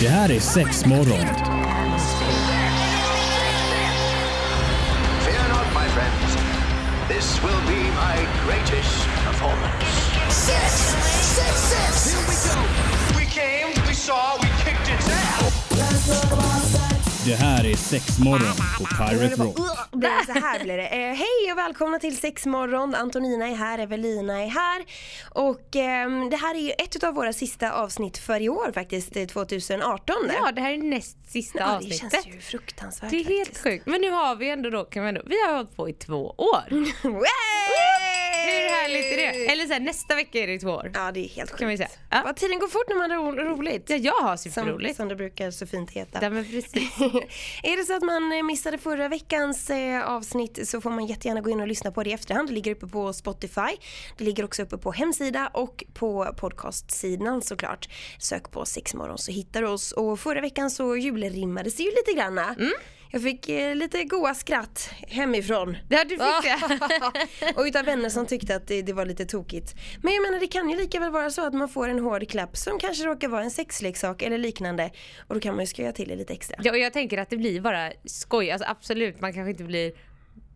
Det här är sex morgon. Fear not, my friends. This will be my greatest performance. Six, six, six. Here we go. We came, we saw, we kicked its ass. Det här är sex morgon på Pirate Rock. Det så här blir det. Eh, hej och välkomna till sexmorgon. Antonina är här, Evelina är här. Och ehm, det här är ju ett av våra sista avsnitt för i år faktiskt, eh, 2018. Ja, det här är näst sista Ja, det avsnittet. känns ju fruktansvärt Det är helt faktiskt. sjukt. Men nu har vi ändå då, kan vi ändå, vi har hållit på i två år. Härligt är det? Eller så här, nästa vecka är det två år. Ja, det är helt sjukt. Kan vi säga. Ja. Vad tiden går fort när man har ro- roligt. Ja, jag har Som, superroligt. som det brukar så fint heta. Ja, men precis. är det så att man eh, missade förra veckans eh, avsnitt så får man jättegärna gå in och lyssna på det i efterhand. Det ligger uppe på Spotify. Det ligger också uppe på hemsida och på podcastsidan såklart. Sök på sexmorgon så hittar du oss. Och förra veckan så julrimmades det ju lite granna. Jag fick eh, lite goa skratt hemifrån. Ja, du fick det. och utav vänner som tyckte att det, det var lite tokigt. Men jag menar det kan ju lika väl vara så att man får en hård klapp som kanske råkar vara en sexleksak eller liknande. Och då kan man ju skoja till det lite extra. Ja, och jag tänker att det blir bara skoj. Alltså absolut, man kanske inte blir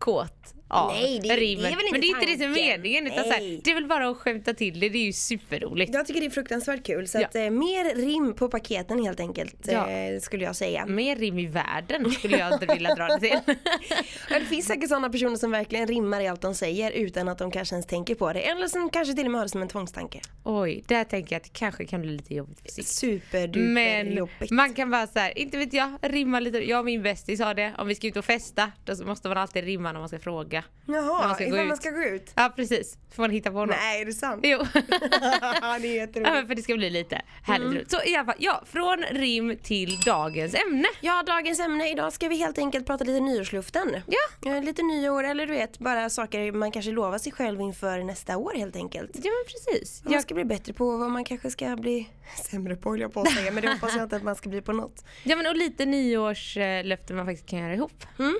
kåt av Nej, det- det är väl inte Men det är inte det som är meningen. Utan så här, det är väl bara att skämta till det. Det är ju superroligt. Jag tycker det är fruktansvärt kul så att eh, mer rim på paketen helt enkelt Ja. eh, skulle jag säga. Mer rim i världen skulle jag inte vilja dra det till. Ja, det finns säkert sådana personer som verkligen rimmar i allt de säger utan att de kanske ens tänker på det. Eller som kanske till och med har det som en tvångstanke. Oj, där tänker jag att det kanske kan bli lite jobbigt på sikt. Superduper Men jobbigt. man kan bara så här, inte vet jag, rimma lite. Jag och min bästis sa det, om vi ska ut och festa då måste man alltid rimma när man ska fråga. när Jaha, man ska gå ut. man ska gå ut? Ja precis, får man hitta på något. Nej, är det sant? Jo. det är ja, jätteroligt. men för det ska bli lite härligt Mm. Så i alla fall, ja, från rim till dagens ämne. Ja, dagens ämne idag ska vi helt enkelt prata lite nyårsluften. Ja. Ja, Lite nyår eller du vet, bara saker man kanske lovar sig själv inför nästa år helt enkelt. Ja men precis. Vad man Jag, ska bli bättre på, vad man kanske ska bli sämre på höll jag på att säga, men det hoppas jag inte att man ska bli på något. ja men och lite nyårslöften man faktiskt kan göra ihop. Mm.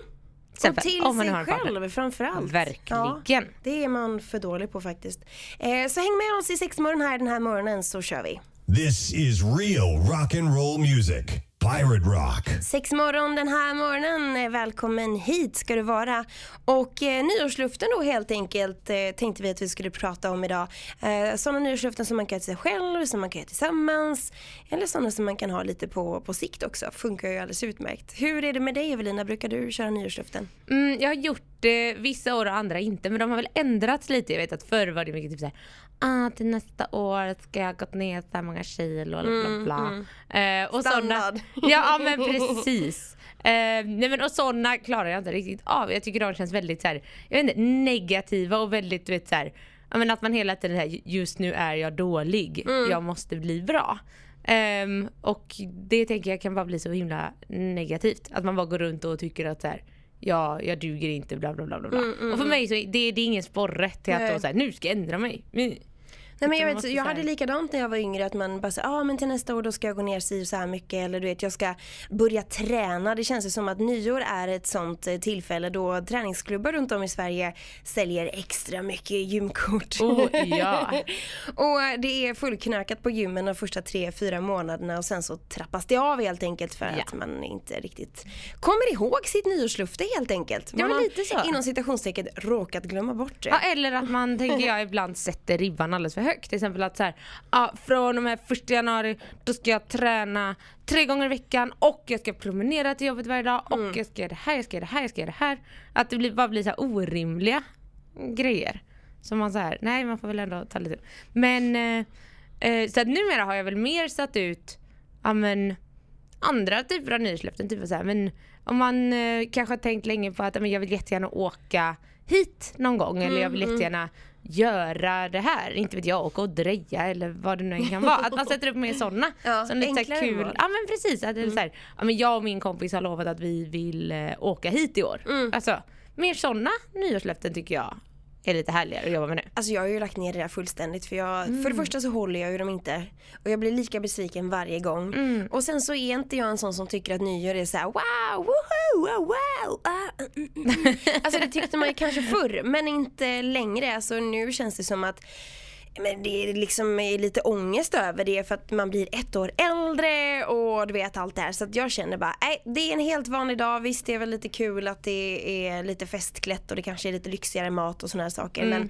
Och till om man sig har själv framförallt. Verkligen. Ja, det är man för dålig på faktiskt. Eh, så häng med oss i sexmorgon här den här morgonen så kör vi. This is real rock and roll music. Pirate Rock. Sexmorgon den här morgonen, eh, välkommen hit ska du vara. Och eh, nyårsluften då helt enkelt eh, tänkte vi att vi skulle prata om idag. Eh, sådana nyårsluften som man kan göra till sig själv, som man kan göra tillsammans. Eller sådana som man kan ha lite på, på sikt också. Funkar ju alldeles utmärkt. Hur är det med dig Evelina, brukar du köra nyårsluften? Mm, jag har gjort det vissa år och andra inte men de har väl ändrats lite. Jag vet att förr var det mycket typ såhär ah, till nästa år ska jag ha gått ner så här många kilo bla bla bla. Eh, och såna, Standard. ja, ja men precis. Eh, nej men och sådana klarar jag inte riktigt av. Jag tycker de känns väldigt så här, jag vet inte, negativa och väldigt du vet så här, men att man hela tiden här, just nu är jag dålig, jag måste bli bra. Ehm, och det tänker jag kan bara bli så himla negativt. Att man bara går runt och tycker att så här, ja, jag duger inte bla bla bla bla. bla. och för mig så är det, det är ingen sporre till att då så här, nu ska jag ändra mig. Nej, men jag, vet, jag hade likadant när jag var yngre att man bara sa, ah, men till nästa år då ska jag gå ner si och så här mycket eller du vet jag ska börja träna. Det känns ju som att nyår är ett sånt eh, tillfälle då träningsklubbar runt om i Sverige säljer extra mycket gymkort. Oh, ja. och det är fullknökat på gymmen de första tre, fyra månaderna och sen så trappas det av helt enkelt för Ja. att man inte riktigt kommer ihåg sitt nyårslufte helt enkelt. Ja, man lite så. inom citationstecken råkat glömma bort det. Ja, eller att man, tänker jag, ibland sätter ribban alldeles för högt. Till exempel att så här, ja, från och med första januari då ska jag träna tre gånger i veckan och jag ska promenera till jobbet varje dag och Mm. jag ska göra det här, jag ska göra det här, jag ska göra det här. Att det blir, bara blir så här orimliga grejer. Som man så här, nej man får väl ändå ta lite. Men eh, eh, så att numera har jag väl mer satt ut, ja men andra typer av nyårslöften. Typ så här, men om man eh, kanske har tänkt länge på att men jag vill jättegärna åka hit någon gång eller jag vill Mm, jättegärna göra det här. Inte vet jag, åka och dreja eller vad det nu kan vara. Att man sätter upp mer sådana. Ja, som lite så kul. Ja men precis. Att det är så här, ja, men jag och min kompis har lovat att vi vill eh, åka hit i år. Alltså, mer sådana nyårslöften tycker jag är lite härligare att jobba med nu. Alltså jag har ju lagt ner det där fullständigt för jag, för det första så håller jag ju dem inte och jag blir lika besviken varje gång. Och sen så är inte jag en sån som tycker att nyår är så här: wow, woho, wow, wow. ah, mm, mm, mm." Alltså det tyckte man ju kanske förr men inte längre. Alltså nu känns det som att men det är liksom lite ångest över det för att man blir ett år äldre och du vet allt det här. Så att jag känner bara, nej det är en helt vanlig dag. Visst det är väl lite kul att det är lite festklätt och det kanske är lite lyxigare mat och såna här saker. Mm. Men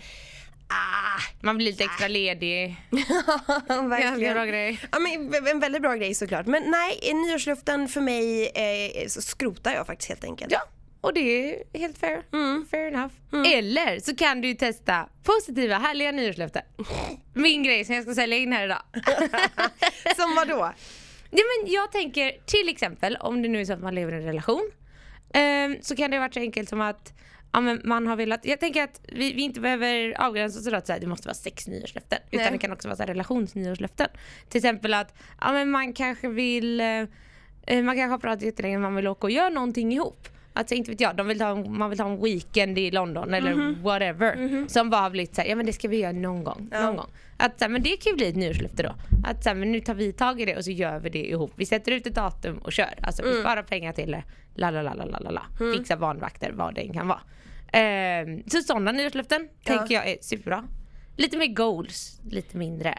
ah, Man blir lite extra ledig. verkligen. Bra grej. Ja, men en väldigt bra grej såklart. Men nej, nyårsluften för mig eh, skrotar jag faktiskt helt enkelt. Ja, och det är helt fair. Fair enough. Eller så kan du ju testa positiva, härliga nyårslöften. Min grej som jag ska sälja in här idag. Som vad då? Ja, men jag tänker till exempel om det nu är så att man lever i en relation ehm, så kan det vara så enkelt som att ja, man har velat, jag tänker att vi, vi inte behöver avgränsa oss att så här, det måste vara sex nyårslöften utan Nej. det kan också vara så här, relationsnyårslöften. Till exempel att ja, man kanske vill, eh, eh, man kanske har pratat jättelänge man vill åka och göra någonting ihop. Alltså inte vet jag, de vill ta, en- man vill ta en weekend i London eller whatever. Som bara har blivit såhär, ja men det ska vi göra någon gång. Någon gång. Att, så här, men det kan ju bli ett nyårslöfte då. Att så här, men nu tar vi tag i det och så gör vi det ihop. Vi sätter ut ett datum och kör. Alltså vi sparar pengar till det. La la la la la la la. Fixa barnvakter, vad det än kan vara. Ehm, så sådana nyårslöften tänker jag är superbra. Lite mer goals, lite mindre.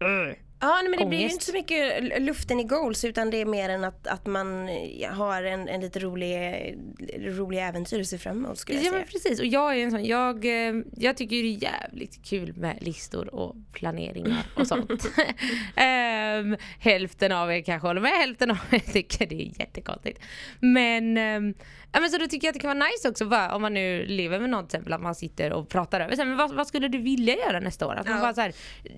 "Ugh." Ja men det blir ju inte så mycket luften i goals utan det är mer än att, att man eh, har en, en lite rolig, rolig äventyr att se fram emot skulle jag Ja säga. men precis och jag är en sån, jag, eh, jag tycker det är jävligt kul med listor och planeringar och sånt. Ehm, hälften av er kanske håller med, hälften av er tycker det är jättekonstigt. Men, um, ja, men så då tycker jag att det kan vara nice också bara, om man nu lever med någon till exempel att man sitter och pratar över. Så här, men vad, vad skulle du vilja göra nästa år? Att man Ja. bara så här,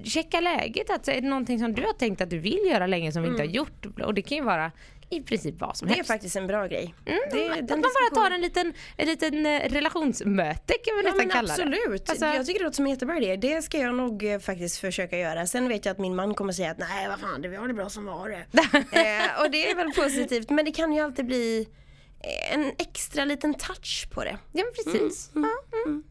checka läget, att, är det någonting som du har tänkt att du vill göra länge som vi inte har gjort? Och det kan ju vara i princip vad som Mm. Det är helst. faktiskt en bra grej. det, att man bara tar en liten, en liten eh, relationsmöte kan vi Ja nästan kalla absolut. det. Alltså, Jag tycker det låter som en jättebra idé. Det ska jag nog eh, faktiskt försöka göra. Sen vet jag att min man kommer säga att nej vad fan det var det bra som var det. eh, och det är väl positivt men det kan ju alltid bli en extra liten touch på det. ja men precis. Mm. Ja, mm.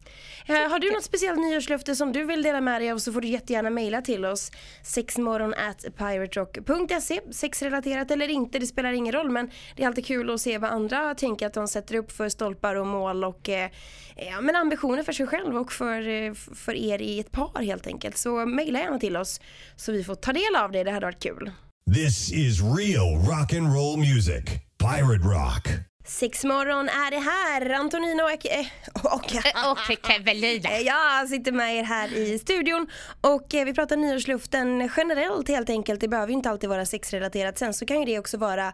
Eh, har du något speciellt nyårslöfte som du vill dela med dig av så får du jättegärna mejla till oss. sexmorgon at piraterock.se Sexrelaterat eller inte, det spelar ingen roll men det är alltid kul att se vad andra tänker att de sätter upp för stolpar och mål och eh, ja, men ambitioner för sig själv och för, eh, för er i ett par helt enkelt. Så mejla gärna till oss så vi får ta del av det, det hade varit kul. This is real rock and roll music. Pirate Rock. Sexmorgon är det här, Antonino och... Eh, och Och Kevelina. Eh, Jag sitter med er här i studion och eh, vi pratar nyårsluften generellt helt enkelt. Det behöver ju inte alltid vara sexrelaterat. Sen så kan ju det också vara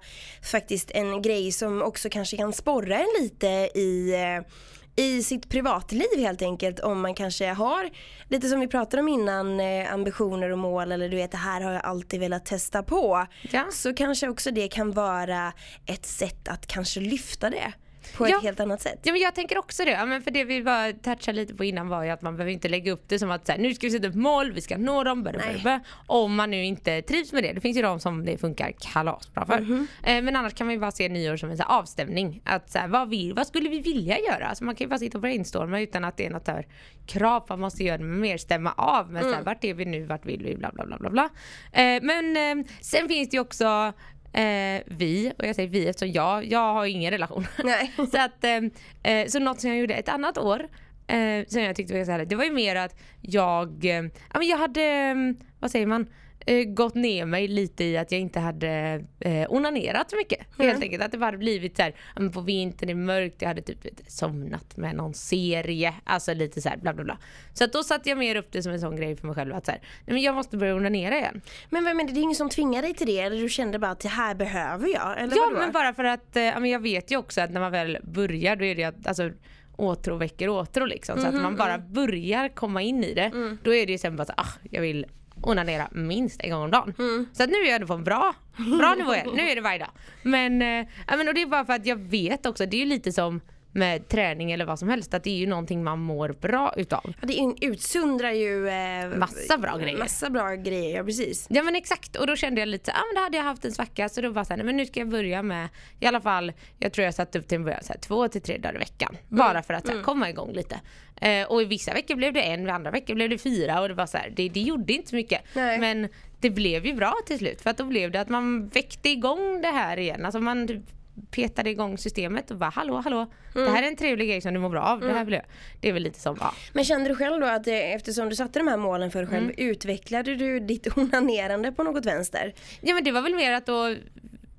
faktiskt en grej som också kanske kan sporra en lite i eh, i sitt privatliv helt enkelt om man kanske har lite som vi pratade om innan eh, ambitioner och mål eller du vet det här har jag alltid velat testa på. Ja. Så kanske också det kan vara ett sätt att kanske lyfta det på Ja. ett helt annat sätt. Ja men jag tänker också det. Ja, men för det vi bara touchade lite på innan var ju att man behöver inte lägga upp det som att så här, nu ska vi sätta upp mål, vi ska nå dem, blah, Nej. blah, om man nu inte trivs med det. Det finns ju de som det funkar kalasbra för. Mhm. Eh, men annars kan man ju bara se nyår som en så här, avstämning. Att så här, vad, vill, vad skulle vi vilja göra? Alltså, man kan ju bara sitta och brainstorma utan att det är något här, krav på att man måste göra men mer stämma av med så här, vart är vi nu, vart vill vi, bla bla bla bla bla. Eh, men eh, sen finns det ju också eh, vi, och jag säger vi eftersom jag, jag har ingen relation. Nej. så, att, eh, eh, så något som jag gjorde ett annat år eh, som jag tyckte var ganska härligt, det var ju mer att jag, eh, jag hade, eh, vad säger man, eh, gått ner mig lite i att jag inte hade eh, onanerat så mycket. Helt enkelt. Att det bara blivit så här, på vintern det är mörkt, jag hade typ somnat med någon serie. Alltså lite så här bla bla bla. Så att då satte jag mer upp det som en sån grej för mig själv att så här, nej, men jag måste börja onanera igen. Men vem är det, det är ingen som tvingar dig till det eller du kände bara att det här behöver jag? Eller Ja men bara för att, eh, jag vet ju också att när man väl börjar då är det att, alltså åtrå väcker åtrå liksom. Så att när man bara börjar komma in i det, då är det ju sen bara så, ah, jag vill onanera minst en gång om dagen. Så att nu är jag ändå på en bra, bra nivå. Nu är det varje dag. Men, ja, men och det är bara för att jag vet också, det är ju lite som med träning eller vad som helst, att det är ju någonting man mår bra utav. Ja, det utsöndrar ju eh, Massa bra grejer. Massa bra grejer, ja precis. Ja men exakt och då kände jag lite så, ah, men då hade jag haft en svacka så då var så här, nej, men nu ska jag börja med i alla fall, jag tror jag satte upp till en början så här, två till tre dagar i veckan. Bara för att så här, komma igång lite. Eh, och i vissa veckor blev det en, i andra veckor blev det fyra och det var så här, det, det gjorde inte så mycket. Nej. Men det blev ju bra till slut för att då blev det att man väckte igång det här igen. Alltså man typ petade igång systemet och bara hallå hallå Mm. det här är en trevlig grej som du mår bra av. Det här vill jag. Det är väl lite som, ja. Men kände du själv då att eh, eftersom du satte de här målen för dig själv, Mm. utvecklade du ditt onanerande på något vänster? Ja men det var väl mer att då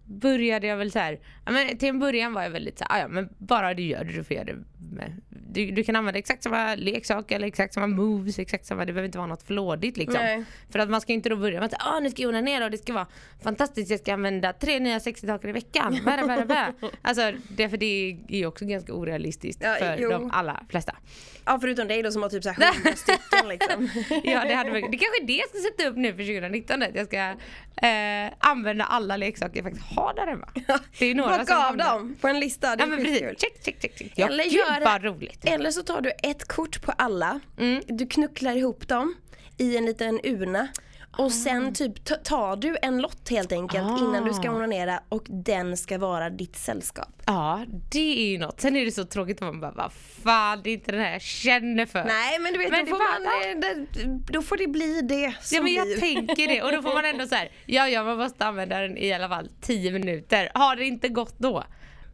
började jag väl så här, ja, men till en början var jag väldigt så här, "Ah, ja men bara du gör det, du får göra det. Du, du kan använda exakt samma leksak eller exakt samma moves, exakt samma, det behöver inte vara något flådigt liksom. Nej. För att man ska inte då börja med att ah, nu ska jag onanera och det ska vara fantastiskt, jag ska använda tre nya sexleksaker i veckan. Bära, bära, bära. Alltså det, för det är ju också ganska orealistiskt Ja, för jo. de allra flesta. Ja förutom dig då som har typ såhär 100 stycken liksom. Ja, det, hade, varit- det kanske är det jag ska sätta upp nu för 2019. Att jag ska eh, använda alla leksaker jag faktiskt har där hemma. Det är några som Bocka av dem på en lista, det Ja är men precis. Check, check, check. check. Ja, Eller gör det- vad roligt. Eller så tar du ett kort på alla, Mm. du knucklar ihop dem i en liten urna och Ah. sen typ ta- tar du en lott helt enkelt Ah. innan du ska onanera och den ska vara ditt sällskap. Ja, det är ju något. Sen är det så tråkigt att man bara, vad fan det är inte den här jag känner för. Nej men du vet, Men då, får bara- man, eh, det, då får det bli det som Ja men jag blir. tänker det och då får man ändå så här, ja ja man måste använda den i alla fall 10 minuter. Har det inte gått då,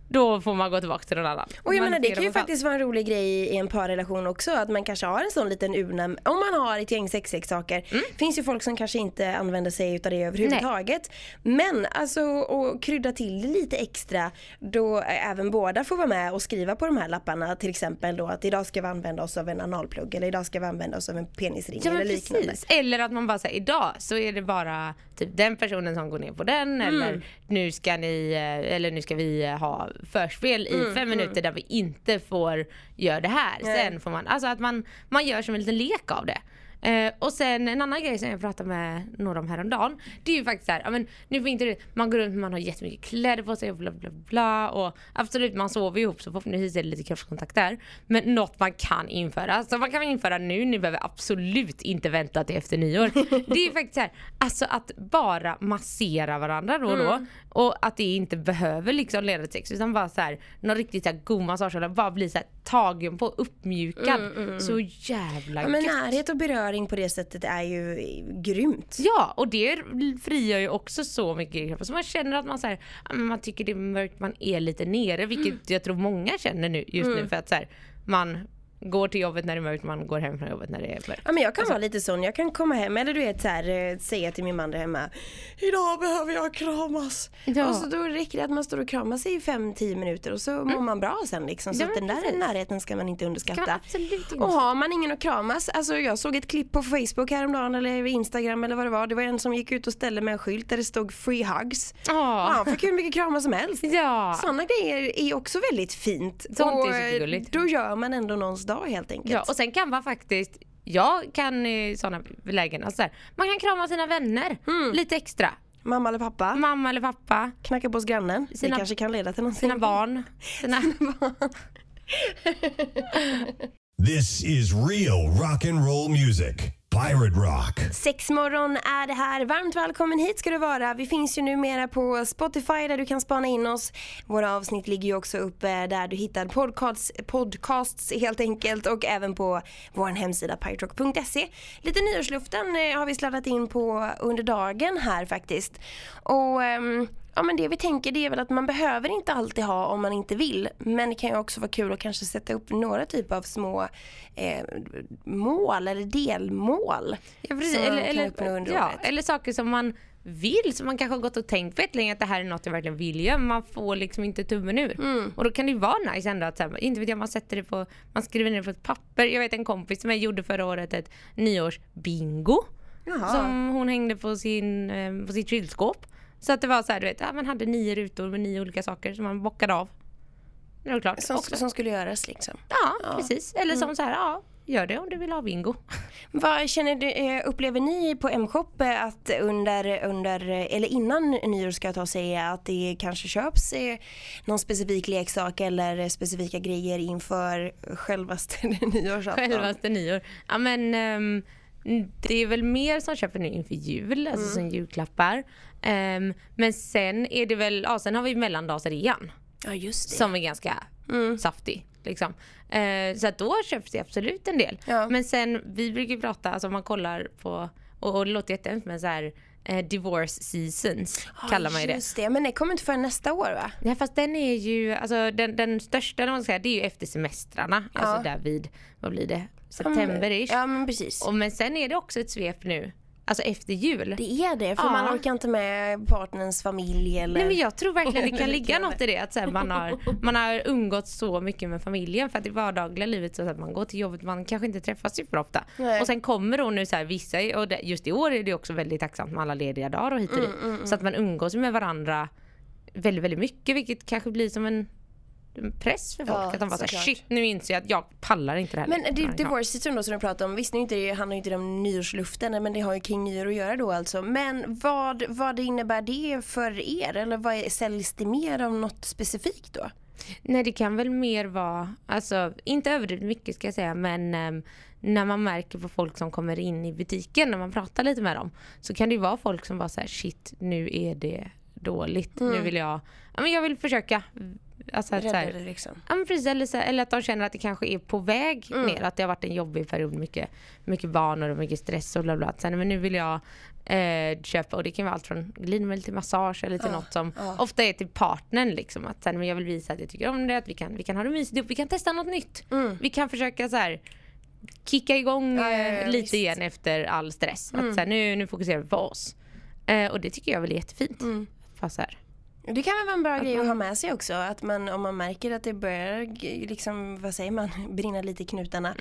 då får man gå tillbaka till någon annan. Och jag menar det kan ju faktiskt vara en rolig grej i en parrelation också att man kanske har en sån liten urna om man har ett gäng sexleksaker. Mm. finns ju folk som kanske inte använder sig utav det överhuvudtaget. Men alltså att krydda till det lite extra då även båda får vara med och skriva på de här lapparna till exempel då att idag ska vi använda oss av en analplugg eller idag ska vi använda oss av en penisring Ja eller liknande. precis. Eller att man bara säger idag så är det bara typ den personen som går ner på den eller nu ska ni eh, eller nu ska vi eh, ha förspel i fem minuter där vi inte får göra det här. Sen får man, alltså att man, man gör som en liten lek av det. Eh, och sen en annan grej som jag pratade med några om häromdagen. Det är ju faktiskt så här, ja, men nu får inte det, man går runt man har jättemycket kläder på sig och bla bla bla och absolut man sover ihop så förhoppningsvis är det lite kroppskontakt där. Men något man kan införa, så man kan införa nu, ni behöver absolut inte vänta till efter nyår. Det är ju faktiskt så här, alltså att bara massera varandra då och då och att det inte behöver liksom leda till sex utan bara så här, någon riktigt så här god massage eller bara bli så här tagen på, uppmjukad. Så jävla Ja, men gött. närhet och beröring på det sättet är ju grymt. Ja, och det frigör ju också så mycket kroppen. Så man känner att man, så här, men man tycker det är mörkt, man är lite nere. Vilket Mm. jag tror många känner nu, just nu. För att så här, man går till jobbet när det är mörkt, man går hem från jobbet när det är mörkt. Ja men jag kan Alltså- vara lite sån, jag kan komma hem eller du vet så här, eh, säga till min man där hemma Idag behöver jag kramas. Ja. Och så då räcker det att man står och kramar sig i 5-10 minuter och så mår man bra sen liksom. Så Mm. Ja, den men där precis. närheten ska man inte underskatta. Ska man absolut inte. Och har man ingen att kramas, alltså jag såg ett klipp på Facebook häromdagen eller Instagram eller vad det var. Det var en som gick ut och ställde med en skylt där det stod free hugs. Ja, han fick hur mycket kramar som helst. Ja. Sådana grejer är också väldigt fint. Sånt är och eh, då gör man ändå någons dag helt enkelt. ja, och sen kan man faktiskt jag kan i sådana lägen, alltså så här, man kan krama sina vänner Mm. lite extra. Mamma eller pappa. Mamma eller pappa, Knacka på hos grannen. Sina- det kanske kan leda till någonting. sina barn. Sina... This is real rock and roll music. Pirate Rock. Sexmorgon är det här. Varmt välkommen hit ska du vara. Vi finns ju numera på Spotify där du kan spana in oss. Våra avsnitt ligger ju också uppe eh, där du hittar podcasts, podcasts helt enkelt och även på vår hemsida piraterock.se. Lite nyårsluften eh, har vi sladdat in på under dagen här faktiskt. Och um, Ja men det vi tänker det är väl att man behöver inte alltid ha om man inte vill. Men det kan ju också vara kul att kanske sätta upp några typer av små eh, mål eller delmål. Ja, precis. Eller, eller, under ja, året. eller saker som man vill, som man kanske har gått och tänkt på ett länge att det här är något jag verkligen vill göra, men man får liksom inte tummen ur. Mm. Och då kan det ju vara nice ändå att så här, inte vet jag, man sätter det på, man skriver ner det på ett papper. Jag vet en kompis som jag gjorde förra året ett nyårsbingo. Jaha. Som hon hängde på, sin, eh, på sitt kylskåp. Så att det var så här, du vet, ja, man hade nio rutor med nio olika saker som man bockade av. Det var klart. Som, Också. som skulle göras liksom. Ja, precis. Eller Mm. som så här, ja, gör det om du vill ha bingo. Vad känner du, eh, upplever ni på M-shop att under, under, eller innan nyår ska jag ta och säga att det kanske köps eh, någon specifik leksak eller specifika grejer inför självaste nyårsafton? Självaste nyår. Ja men ehm, det är väl mer som köper nu inför jul, alltså Mm. som julklappar. Ehm, men sen är det väl, ja sen har vi mellandagsrean Ja just det. som är ganska Mm. saftig. Liksom. Eh, så då köps det absolut en del. Ja. Men sen, vi brukar prata, alltså om man kollar på, och, och det låter jättehemskt men så här, eh, divorce seasons, kallar man ju det. Just det, men det kommer inte förrän nästa år va? Nej fast den är ju, alltså den, den största man ska säga, det är ju efter semestrarna. Alltså där vid, vad blir det, september-ish. Ja men precis. Och, men sen är det också ett svep nu, alltså efter jul. Det är det, för Ja. man orkar inte med partnerns familj eller... Nej men jag tror verkligen det kan ligga något i det att så här, man, har, man har umgått så mycket med familjen för att i vardagliga livet så att man går till jobbet, man kanske inte träffas superofta. Nej. Och sen kommer då nu så här vissa, och det, just i år är det också väldigt tacksamt med alla lediga dagar och hit och Mm, dit. Så att man umgås med varandra väldigt, väldigt mycket vilket kanske blir som en press för folk. Ja, att de bara såhär, shit nu inser jag att jag pallar inte det här. Men längre." det, divorce season då som du pratade om, visst nu inte det handlar inte om nyårsluften men det har ju kring nyår att göra då alltså. Men vad, vad innebär det för er? Eller vad är, säljs det mer av något specifikt då? Nej det kan väl mer vara, alltså inte överdrivet mycket ska jag säga men ehm, när man märker på folk som kommer in i butiken när man pratar lite med dem så kan det ju vara folk som bara säger shit nu är det dåligt, nu vill jag, ja men jag vill försöka. Alltså att, så Rädda här, liksom. Ja men precis, eller, så, eller att de känner att det kanske är på väg ner, att det har varit en jobbig period, mycket, mycket barn och mycket stress och bla bla. Sen, men nu vill jag eh, köpa, och det kan vara allt från glidmedel till massage eller till något som ofta är till partnern liksom. Att sen, men jag vill visa att jag tycker om det, att vi kan, vi kan ha det mysigt vi kan testa något nytt. Vi kan försöka så här kicka igång Ja, ja, ja, eh, lite visst. igen efter all stress. Att så här, nu, nu fokuserar vi på oss. Eh, och det tycker jag väl är jättefint. Fast så här. Det kan väl vara en bra grej att ha med sig också. Att man, om man märker att det börjar liksom, vad säger man, brinna lite i knutarna.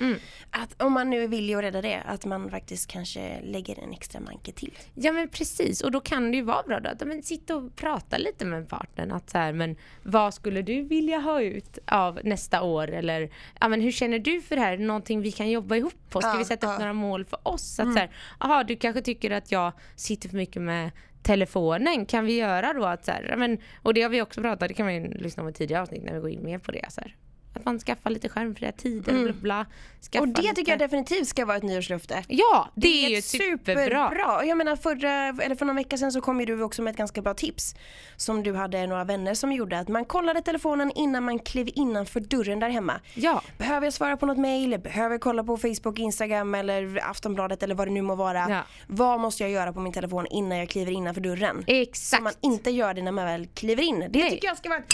Att om man nu är villig att rädda det, att man faktiskt kanske lägger en extra manke till. Ja men precis och då kan det ju vara bra då att men, sitta och prata lite med partnern. Att så här, men vad skulle du vilja ha ut av nästa år? Eller ja, men, hur känner du för det här? Någonting vi kan jobba ihop på? Ska Ja, vi sätta upp ja. några mål för oss? Att, så här, aha, du kanske tycker att jag sitter för mycket med telefonen. Kan vi göra då att så här, men, och det har vi också pratat det kan man ju lyssna på i tidigare avsnitt när vi går in mer på det. Så här. Att man skaffar lite skärmfria tider, bla, bla, skaffa Och det lite... tycker jag definitivt ska vara ett nyårslöfte. Ja, det, är ju superbra. superbra. Jag menar förra, eller för någon vecka sedan så kom ju du också med ett ganska bra tips. Som du hade några vänner som gjorde. Att man kollade telefonen innan man klev innanför dörren där hemma. Ja. Behöver jag svara på något mail? Behöver jag kolla på Facebook, Instagram eller Aftonbladet eller vad det nu må vara? Ja. Vad måste jag göra på min telefon innan jag kliver innanför dörren? Exakt. Så man inte gör det när man väl kliver in. Det Nej. tycker jag ska vara ett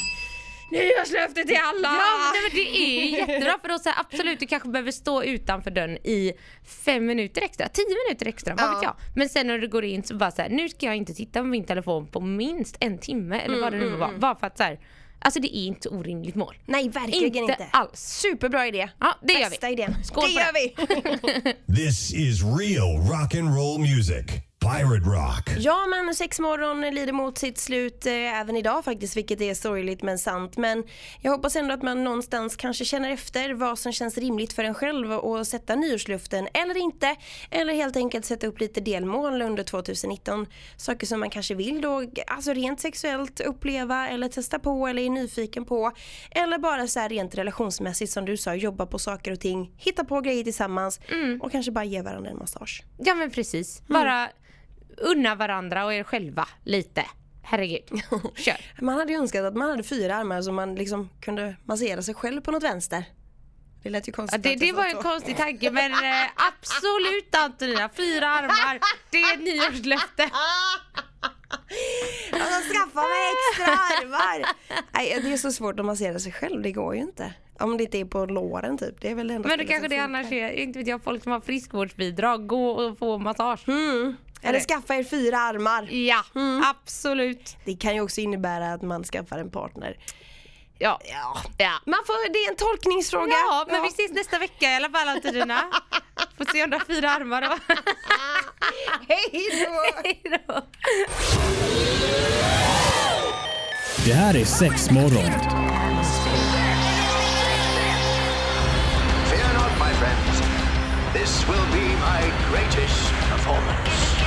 nyårslöfte till alla! Ja, men det är ju jättebra för då så här, absolut du kanske behöver stå utanför dörren i fem minuter extra, tio minuter extra, vad Ja. vet jag. Men sen när du går in så bara så här, nu ska jag inte titta på min telefon på minst en timme eller vad det Mm, nu var. Bara för att så här, alltså det är inte orimligt mål. Nej, verkligen inte. Inte alls. Superbra idé. Ja, det gör vi. Bästa idén. Skål det gör det. vi. This is real rock and roll music. Pirate Rock. Ja men sex morgon lider mot sitt slut eh, även idag faktiskt vilket är sorgligt men sant. Men jag hoppas ändå att man någonstans kanske känner efter vad som känns rimligt för en själv och sätta nyårsluften eller inte. Eller helt enkelt sätta upp lite delmål under 2019. Saker som man kanske vill då, alltså rent sexuellt uppleva eller testa på eller är nyfiken på. Eller bara så här rent relationsmässigt som du sa, jobba på saker och ting, hitta på grejer tillsammans och kanske bara ge varandra en massage. Ja men precis, Mm. Unna varandra och er själva lite. Herregud, kör. Man hade ju önskat att man hade fyra armar så man liksom kunde massera sig själv på något vänster. Det lät ju Ja, konstigt. det, att det sa var en så. konstig tanke men eh, absolut Antonina, fyra armar, det är ett nyårslöfte. Alltså skaffa mig extra armar! Nej, det är så svårt att massera sig själv, det går ju inte. Om det inte är på låren typ. Det är väl det Men det kanske det funkar. annars är, inte vet jag, folk som har friskvårdsbidrag, gå och få massage. Mm. Eller skaffa er fyra armar. Ja, absolut. Det kan ju också innebära att man skaffar en partner. Ja. Ja. Ja. Man får, det är en tolkningsfråga. Ja, men vi ses nästa vecka i alla fall Antonina. Får se om du har fyra armar då. Hej då! Hej då. Det här är sex morgon. Fear not, my friends. This will be my greatest performance.